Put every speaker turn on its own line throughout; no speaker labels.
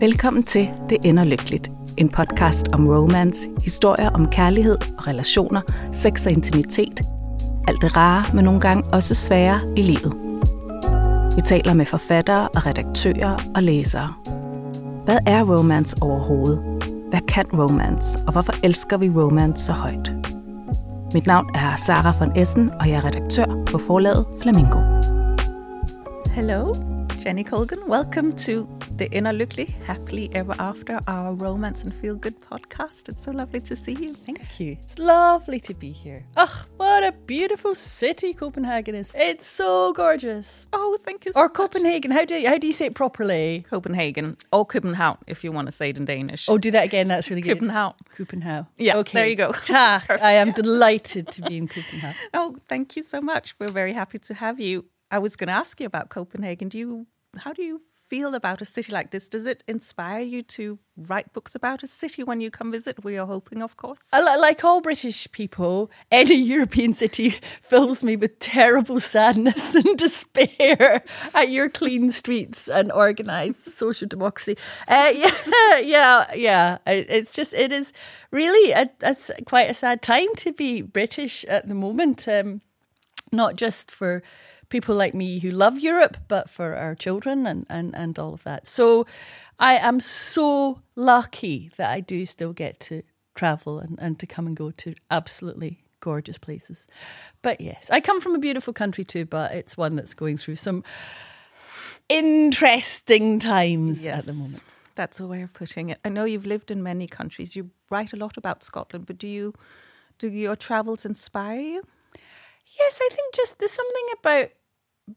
Velkommen til Det ender lykkeligt. En podcast om romance, historier om kærlighed og relationer, sex og intimitet. Alt det rare, men nogle gange også svære i livet. Vi taler med forfattere og redaktører og læsere. Hvad er romance overhovedet? Hvad kan romance, og hvorfor elsker vi romance så højt? Mit navn er Sara von Essen, og jeg er redaktør på forlaget Flamingo. Hello, Jenny Colgan. Welcome to Det ender lykkeligt, Happily Ever After, our romance and feel good podcast. It's so lovely to see you.
Thank you. It's lovely to be here. Oh, what a beautiful city Copenhagen is. It's so gorgeous.
Oh, thank you so
Or
much.
Copenhagen. How do you, how do you say it properly?
Copenhagen, or København, if you want to say it in Danish.
Oh, do that again. That's really good.
Copenhagen.
Copenhagen.
Yeah,
okay.
there you go.
Ta. I am delighted to be in Copenhagen.
Oh, thank you so much. We're very happy to have you. I was going to ask you about Copenhagen. Do you, how do you feel about a city like this? Does it inspire you to write books about a city when you come visit? We are hoping, of course.
Like all British people, any European city fills me with terrible sadness and despair at your clean streets and organised social democracy. Uh, yeah, yeah, yeah. It's just, it is really a, a quite a sad time to be British at the moment. Um, not just for people like me who love Europe, but for our children and, and, and all of that. So I am so lucky that I do still get to travel and, and to come and go to absolutely gorgeous places. But yes, I come from a beautiful country too, but it's one that's going through some interesting times at the moment.
That's a way of putting it. I know you've lived in many countries. You write a lot about Scotland, but do you do your travels inspire you?
Yes, I think just there's something about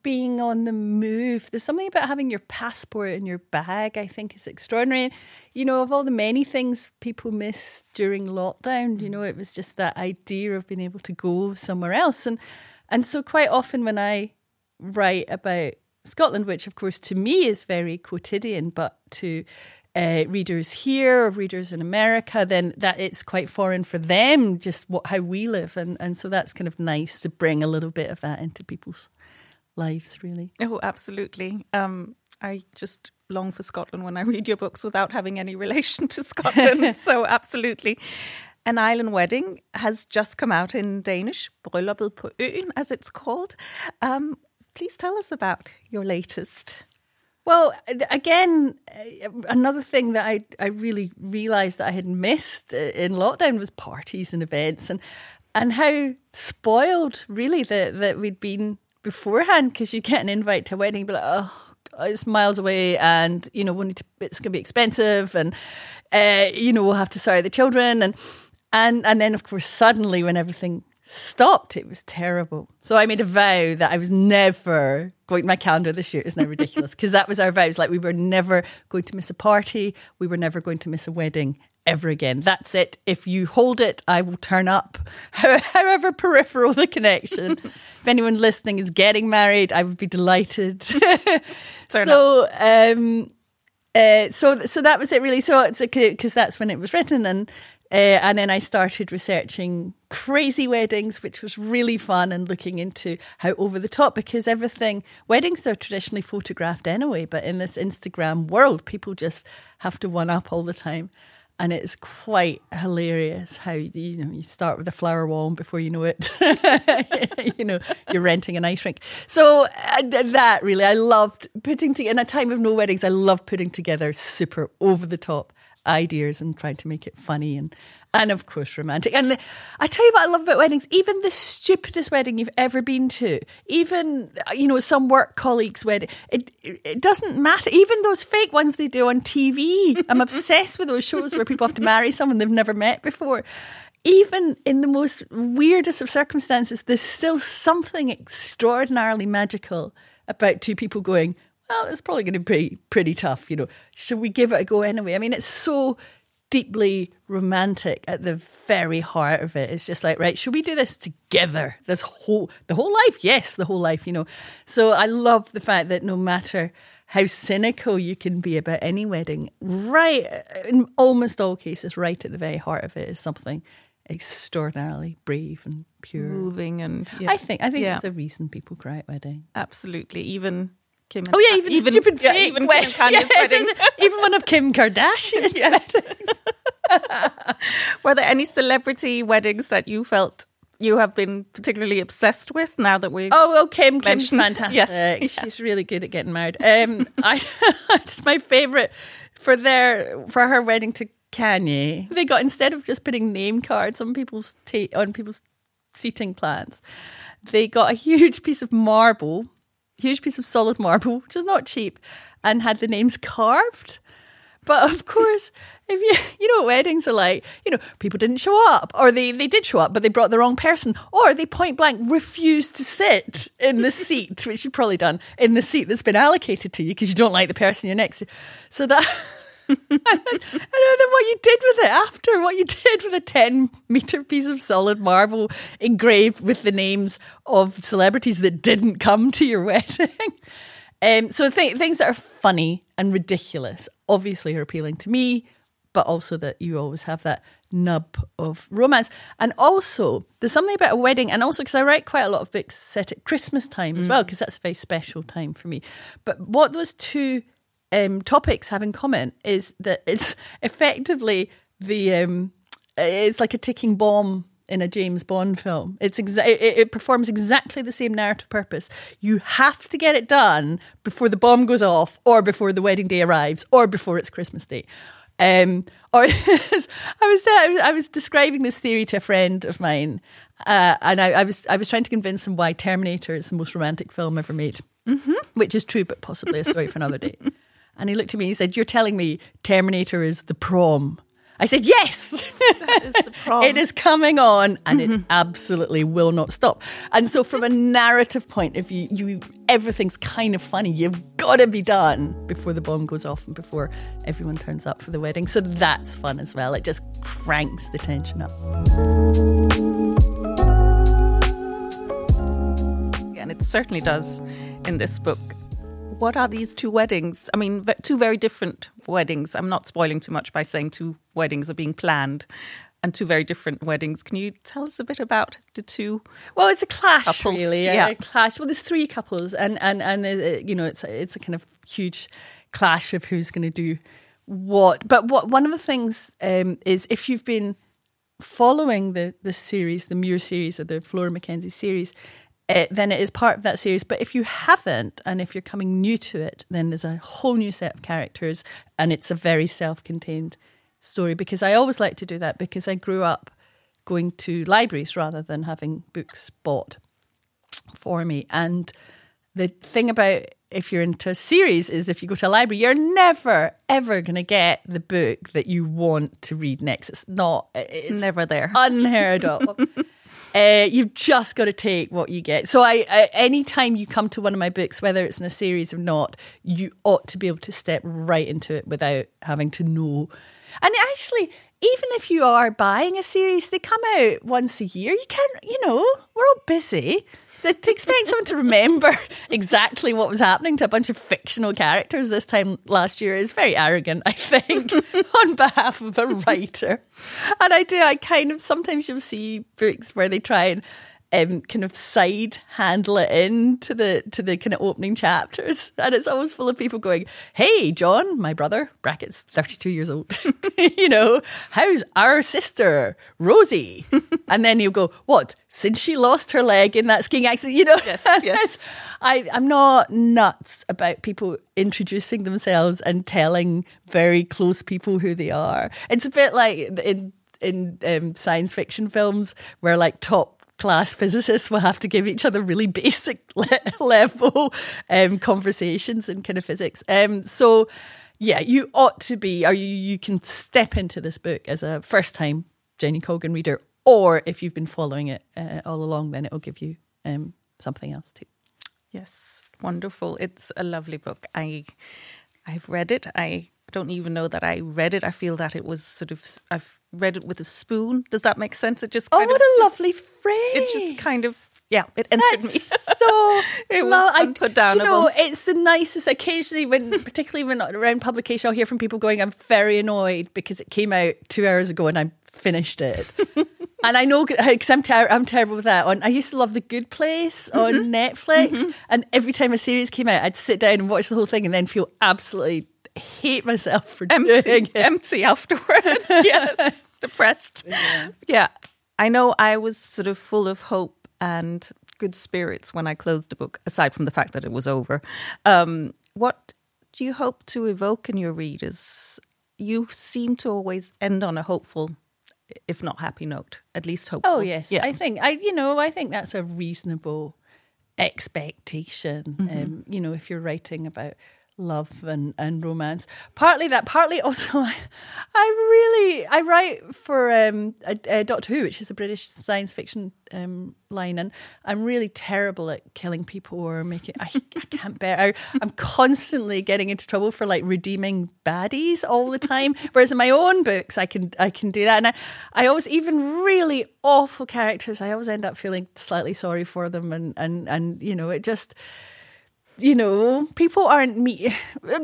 being on the move. There's something about having your passport in your bag, I think is extraordinary. You know, of all the many things people miss during lockdown, you know, it was just that idea of being able to go somewhere else. And and so quite often when I write about Scotland, which of course to me is very quotidian, but to uh, readers here or readers in America, then that it's quite foreign for them, just what how we live, and and so that's kind of nice to bring a little bit of that into people's lives, really.
Oh, absolutely. Um, I just long for Scotland when I read your books without having any relation to Scotland. so, absolutely. An Island Wedding has just come out in Danish, Brylluppet på øen, as it's called. Um, please tell us about your latest.
Well, again, uh, another thing that I, I really realised that I had missed uh, in lockdown was parties and events and and how spoiled really that, that we'd been beforehand because you get an invite to a wedding, but like, oh, it's miles away and, you know, we need to, it's going to be expensive and, uh, you know, we'll have to sorry the children. And, and, and then, of course, suddenly when everything stopped, it was terrible. So I made a vow that I was never going, my calendar this year is now ridiculous because that was our vows. Like we were never going to miss a party. We were never going to miss a wedding ever again. That's it. If you hold it, I will turn up, however peripheral the connection. if anyone listening is getting married, I would be delighted. So, um, uh, so, so that was it really. So it's because that's when it was written, and uh, and then I started researching crazy weddings, which was really fun, and looking into how over the top because everything weddings are traditionally photographed anyway, but in this Instagram world, people just have to one up all the time. And it's quite hilarious how you know you start with a flower wall and before you know it, you know you're renting an ice rink. So uh, that really, I loved putting together in a time of no weddings. I love putting together super over the top ideas and trying to make it funny and and of course romantic. And I tell you what I love about weddings, even the stupidest wedding you've ever been to, even you know some work colleagues' wedding, it it doesn't matter. Even those fake ones they do on TV, I'm obsessed with those shows where people have to marry someone they've never met before. Even in the most weirdest of circumstances, there's still something extraordinarily magical about two people going, well, it's probably going to be pretty, pretty tough, you know. Should we give it a go anyway? I mean, it's so deeply romantic at the very heart of it. It's just like, right, should we do this together? This whole, the whole life? Yes, the whole life, you know. So I love the fact that no matter how cynical you can be about any wedding, right, in almost all cases, right at the very heart of it is something extraordinarily brave and pure.
Moving and yeah.
I think I think
Yeah.
it's a reason people cry at wedding.
absolutely even Kim.
Oh yeah, even,
even
stupid
yeah, even Kim
wed- Yes,
wedding.
even one of Kim Kardashian's
Yes.
weddings.
Were there any celebrity weddings that you felt you have been particularly obsessed with now that we?
Oh, well, Kim, Kim's fantastic.
Yes.
She's really good at getting married. Um, I, it's my favorite for their for her wedding to Kanye. They got instead of just putting name cards on people's ta- on people's seating plans, they got a huge piece of marble, huge piece of solid marble, which is not cheap, and had the names carved. But of course, if you you know what weddings are like, you know, people didn't show up, or they, they did show up, but they brought the wrong person, or they point blank refused to sit in the seat, which you've probably done, in the seat that's been allocated to you because you don't like the person you're next to. So that and then what you did with it after, what you did with a 10 meter piece of solid marble engraved with the names of celebrities that didn't come to your wedding. Um, so th- things that are funny and ridiculous obviously are appealing to me, but also that you always have that nub of romance. And also, there's something about a wedding, and also because I write quite a lot of books set at Christmas time as well, because that's a very special time for me. But what those two um, topics have in common is that it's effectively the um, it's like a ticking bomb in a James Bond film. It's exa- it, it performs exactly the same narrative purpose. You have to get it done before the bomb goes off, or before the wedding day arrives, or before it's Christmas Day. Um, or I was, I was describing this theory to a friend of mine, uh, and I, I was I was trying to convince him why Terminator is the most romantic film ever made, mm-hmm. which is true, but possibly a story for another day. And he looked at me. He said, "You're telling me Terminator is the prom." I said, "Yes,
prom.
it is coming on, and it absolutely will not stop." And so, from a narrative point of view, you everything's kind of funny. You've got to be done before the bomb goes off and before everyone turns up for the wedding. So that's fun as well. It just cranks the tension up.
and it certainly does in this book. What are these two weddings? I mean, two very different weddings. I'm not spoiling too much by saying two weddings are being planned and two very different weddings. Can you tell us a bit about the two?
Well, it's a clash,
Couples,
really.
yeah.
A clash. Well, there's three couples, and and and uh, you know, it's a, it's a kind of huge clash of who's going to do what. But what one of the things um, is if you've been following the the series, the Mure series or the Flora Mackenzie series. Uh, then it is part of that series. But if you haven't, and if you're coming new to it, then there's a whole new set of characters, and it's a very self-contained story. Because I always like to do that because I grew up going to libraries rather than having books bought for me. And the thing about if you're into a series is if you go to a library, you're never ever going to get the book that you want to read next. It's not. It's
Never there.
unheard of. Uh, you've just got to take what you get. So, I, I anytime you come to one of my books, whether it's in a series or not, you ought to be able to step right into it without having to know. And actually, even if you are buying a series, they come out once a year. You can't, you know, we're all busy. To expect someone to remember exactly what was happening to a bunch of fictional characters this time last year is very arrogant, I think, on behalf of a writer. And I do, I kind of sometimes you'll see books where they try and um, kind of side handle it in to the to the kind of opening chapters, and it's always full of people going, "Hey, John, my brother, brackets thirty two years old, you know, how's our sister Rosie?" and then he'll go, "What? Since she lost her leg in that skiing accident, you know?"
Yes, yes.
I, I'm not nuts about people introducing themselves and telling very close people who they are. It's a bit like in in um, science fiction films where like top class physicists will have to give each other really basic le- level um, conversations in kind of physics. Um, so yeah, you ought to be, or you, you can step into this book as a first time Jenny Colgan reader, or if you've been following it uh, all along, then it will give you um, something else too.
Yes, wonderful. It's a lovely book. I I've read it. I don't even know that I read it. I feel that it was sort of I've read it with a spoon. Does that make sense? It just
Oh, what
of
a lovely phrase!
it just kind of yeah, it entered
That's
me.
so.
It was
lo- I-
unputdownable.
You know, it's the nicest. Occasionally, when particularly when around publication, I'll hear from people going, "I'm very annoyed because it came out two hours ago and I'm finished it. and I know because I'm, ter- I'm terrible with that. On I used to love The Good Place on mm-hmm. Netflix, mm-hmm. and every time a series came out, I'd sit down and watch the whole thing, and then feel absolutely hate myself for doing
empty,
it.
empty afterwards. yes, depressed. Yeah. I know I was sort of full of hope and good spirits when I closed the book, aside from the fact that it was over. Um, what do you hope to evoke in your readers? You seem to always end on a hopeful, if not happy note, at least hopeful.
Oh yes,
Yeah.
I think I you know I think that's a reasonable expectation. Um, you know, if you're writing about love and, and romance, partly that, partly also I, I really I write for um, a, a Doctor Who, which is a British science fiction um, line, and I'm really terrible at killing people or making. I, I can't bear. I, I'm constantly getting into trouble for like redeeming baddies all the time. Whereas in my own books, I can I can do that, and I I always even really awful characters. I always end up feeling slightly sorry for them, and and and you know it just you know, people aren't me.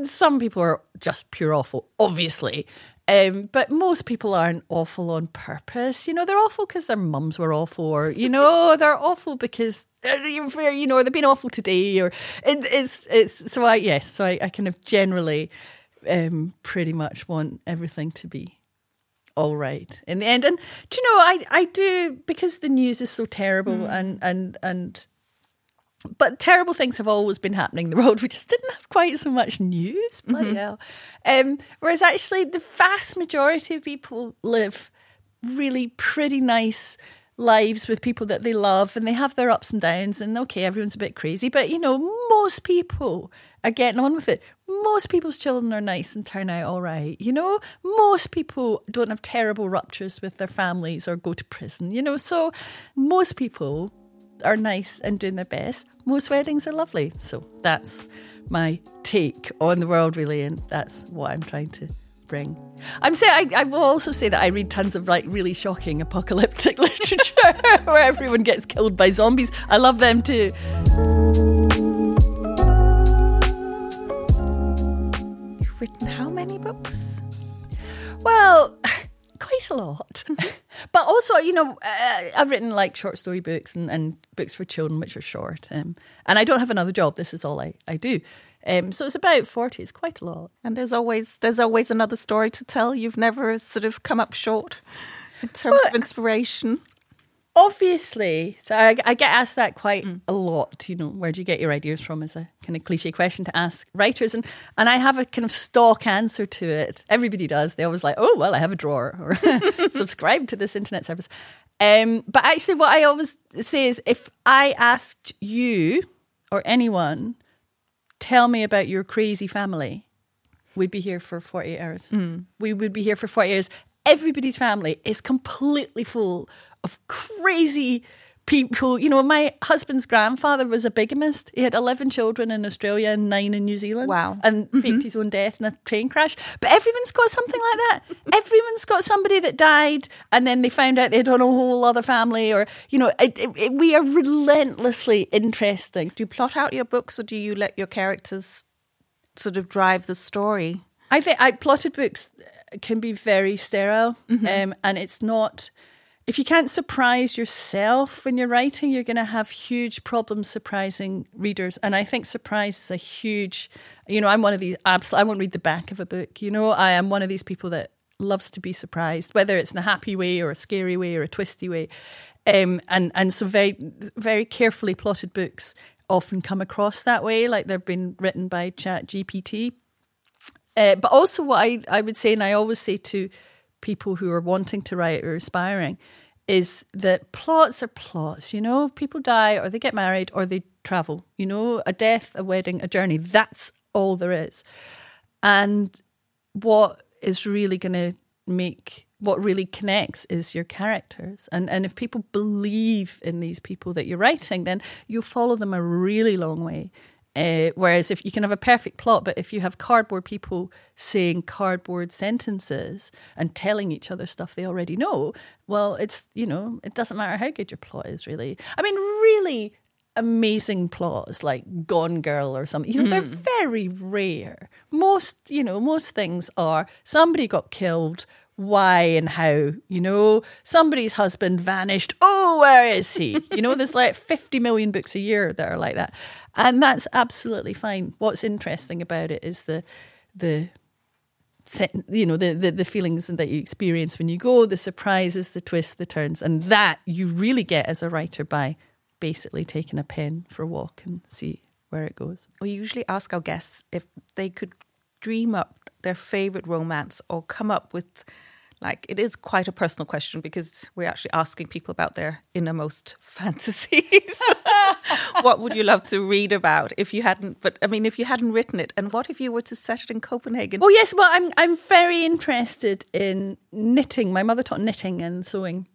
Some people are just pure awful, obviously. Um, but most people aren't awful on purpose. You know, they're awful because their mums were awful, or you know, they're awful because uh, you know they've been awful today, or it, it's it's. So I yes, so I, I kind of generally, um, pretty much want everything to be all right in the end. And do you know, I I do because the news is so terrible and and and but terrible things have always been happening in the world. We just didn't have quite so much news. Bloody hell. Um, whereas actually, the vast majority of people live really pretty nice lives with people that they love and they have their ups and downs. And okay, everyone's a bit crazy, but you know, most people are getting on with it. Most people's children are nice and turn out all right. You know, most people don't have terrible ruptures with their families or go to prison, you know, so most people are nice and doing their best. Most weddings are lovely. So that's my take on the world, really, and that's what I'm trying to bring. I'm saying I, will also say that I read tons of like really shocking apocalyptic literature where everyone gets killed by zombies. I love them too.
You've written how many books?
Well, a lot. but also, you know, uh, I've written like short story books and, and books for children, which are short. Um, and I don't have another job. This is all I, I do. Um, so it's about 40. It's quite a lot.
And there's always there's always another story to tell. You've never sort of come up short in terms of inspiration.
Obviously, so I, I get asked that quite a lot. You know, where do you get your ideas from? Is a kind of cliche question to ask writers, and and I have a kind of stock answer to it. Everybody does. They always like, oh well, I have a drawer or subscribe to this internet service. Um, but actually, what I always say is, if I asked you or anyone, tell me about your crazy family, we'd be here for 48 hours. We would be here for 40 years. Everybody's family is completely full of crazy people. You know, my husband's grandfather was a bigamist. He had 11 children in Australia and nine in New Zealand.
Wow.
And faked his own death in a train crash. But everyone's got something like that. Everyone's got somebody that died and then they found out they had done a whole other family or, you know, it, it, it- we are relentlessly interesting.
Do you plot out your books or do you let your characters sort of drive the story?
I think I plotted books can be very sterile, um, and it's not. If you can't surprise yourself when you're writing, you're going to have huge problems surprising readers. And I think surprise is a huge. You know, I'm one of these. Absolutely, I won't read the back of a book. You know, I am one of these people that loves to be surprised, whether it's in a happy way or a scary way or a twisty way. Um, and and so very very carefully plotted books often come across that way, like they've been written by ChatGPT. Uh, but also, what I, I would say, and I always say to people who are wanting to write or aspiring, is that plots are plots. You know, people die or they get married or they travel. You know, a death, a wedding, a journey. That's all there is. And what is really going to make what really connects is your characters. And and if people believe in these people that you're writing, then you'll follow them a really long way. Uh, whereas if you can have a perfect plot, but if you have cardboard people saying cardboard sentences and telling each other stuff they already know, well, it's you know it doesn't matter how good your plot is. Really, I mean, really amazing plots like Gone Girl or something. You know, they're very rare. Most you know most things are somebody got killed. Why and how. You know, somebody's husband vanished. Oh, where is he? You know, there's like 50 million books a year that are like that. And that's absolutely fine. What's interesting about it is the, the, you know the, the the feelings that you experience when you go the surprises the twists the turns and that you really get as a writer by basically taking a pen for a walk and see where it goes
we usually ask our guests if they could dream up their favorite romance or come up with like it is quite a personal question because we're actually asking people about their innermost fantasies. What would you love to read about if you hadn't but i mean if you hadn't written it? And what if you were to set it in copenhagen?
Oh yes. Well i'm i'm very interested in knitting. My mother taught knitting and sewing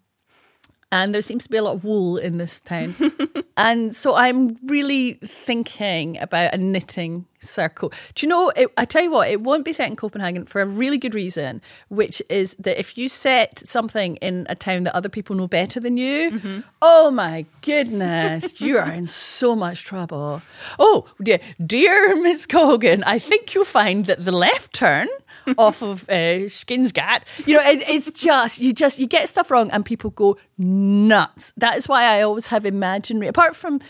and there seems to be a lot of wool in this town. and so I'm really thinking about a knitting circle. Do you know, it, I tell you what, it won't be set in Copenhagen for a really good reason, which is that if you set something in a town that other people know better than you, mm-hmm. oh my goodness, you are in so much trouble. Oh, dear, dear Miss Colgan, I think you'll find that the left turn off of uh, Skinsgat. You know, it, it's just you just you get stuff wrong and people go nuts. That is why I always have imaginary. Apart from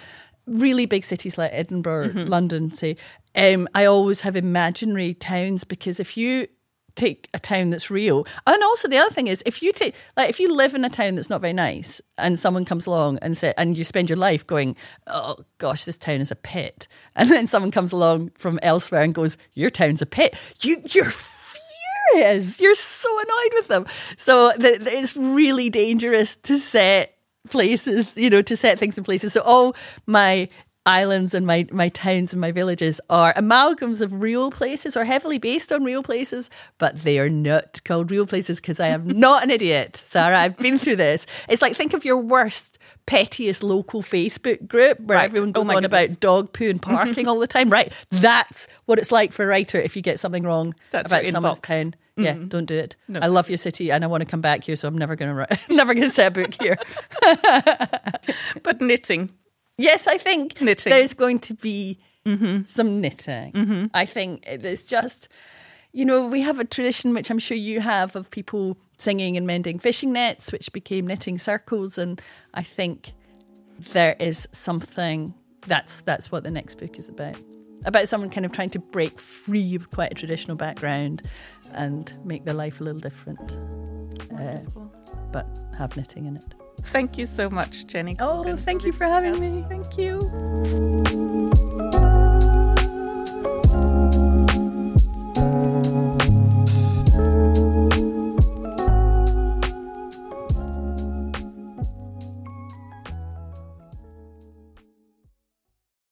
really big cities like Edinburgh, mm-hmm. London, say, um, I always have imaginary towns because if you take a town that's real. And also the other thing is if you take like if you live in a town that's not very nice and someone comes along and say and you spend your life going, Oh gosh, this town is a pit and then someone comes along from elsewhere and goes, Your town's a pit, you you're furious. You're so annoyed with them. So th- it's really dangerous to set places, you know, to set things in places. So all my islands and my, my towns and my villages are amalgams of real places or heavily based on real places, but they are not called real places because I am not an idiot, Sara. I've been through this. It's like think of your worst, pettiest local Facebook group where right. everyone oh goes oh on goodness. about dog poo and parking all the time. Right. That's what it's like for a writer if you get something wrong That's about someone's inbox. Town. Mm-hmm. Yeah, don't do it. No. I love your city and I want to come back here, so I'm never going to write, never going to set a book here.
but knitting,
Yes, I think
knitting.
there's going to be mm-hmm. some knitting. Mm-hmm. I think there's just, you know, we have a tradition, which I'm sure you have, of people singing and mending fishing nets, which became knitting circles. And I think there is something that's that's what the next book is about. About someone kind of trying to break free of quite a traditional background and make their life a little different, uh, but have knitting in it.
Thank you so much, Jenny.
Oh, thank you for having us. me.
Thank you.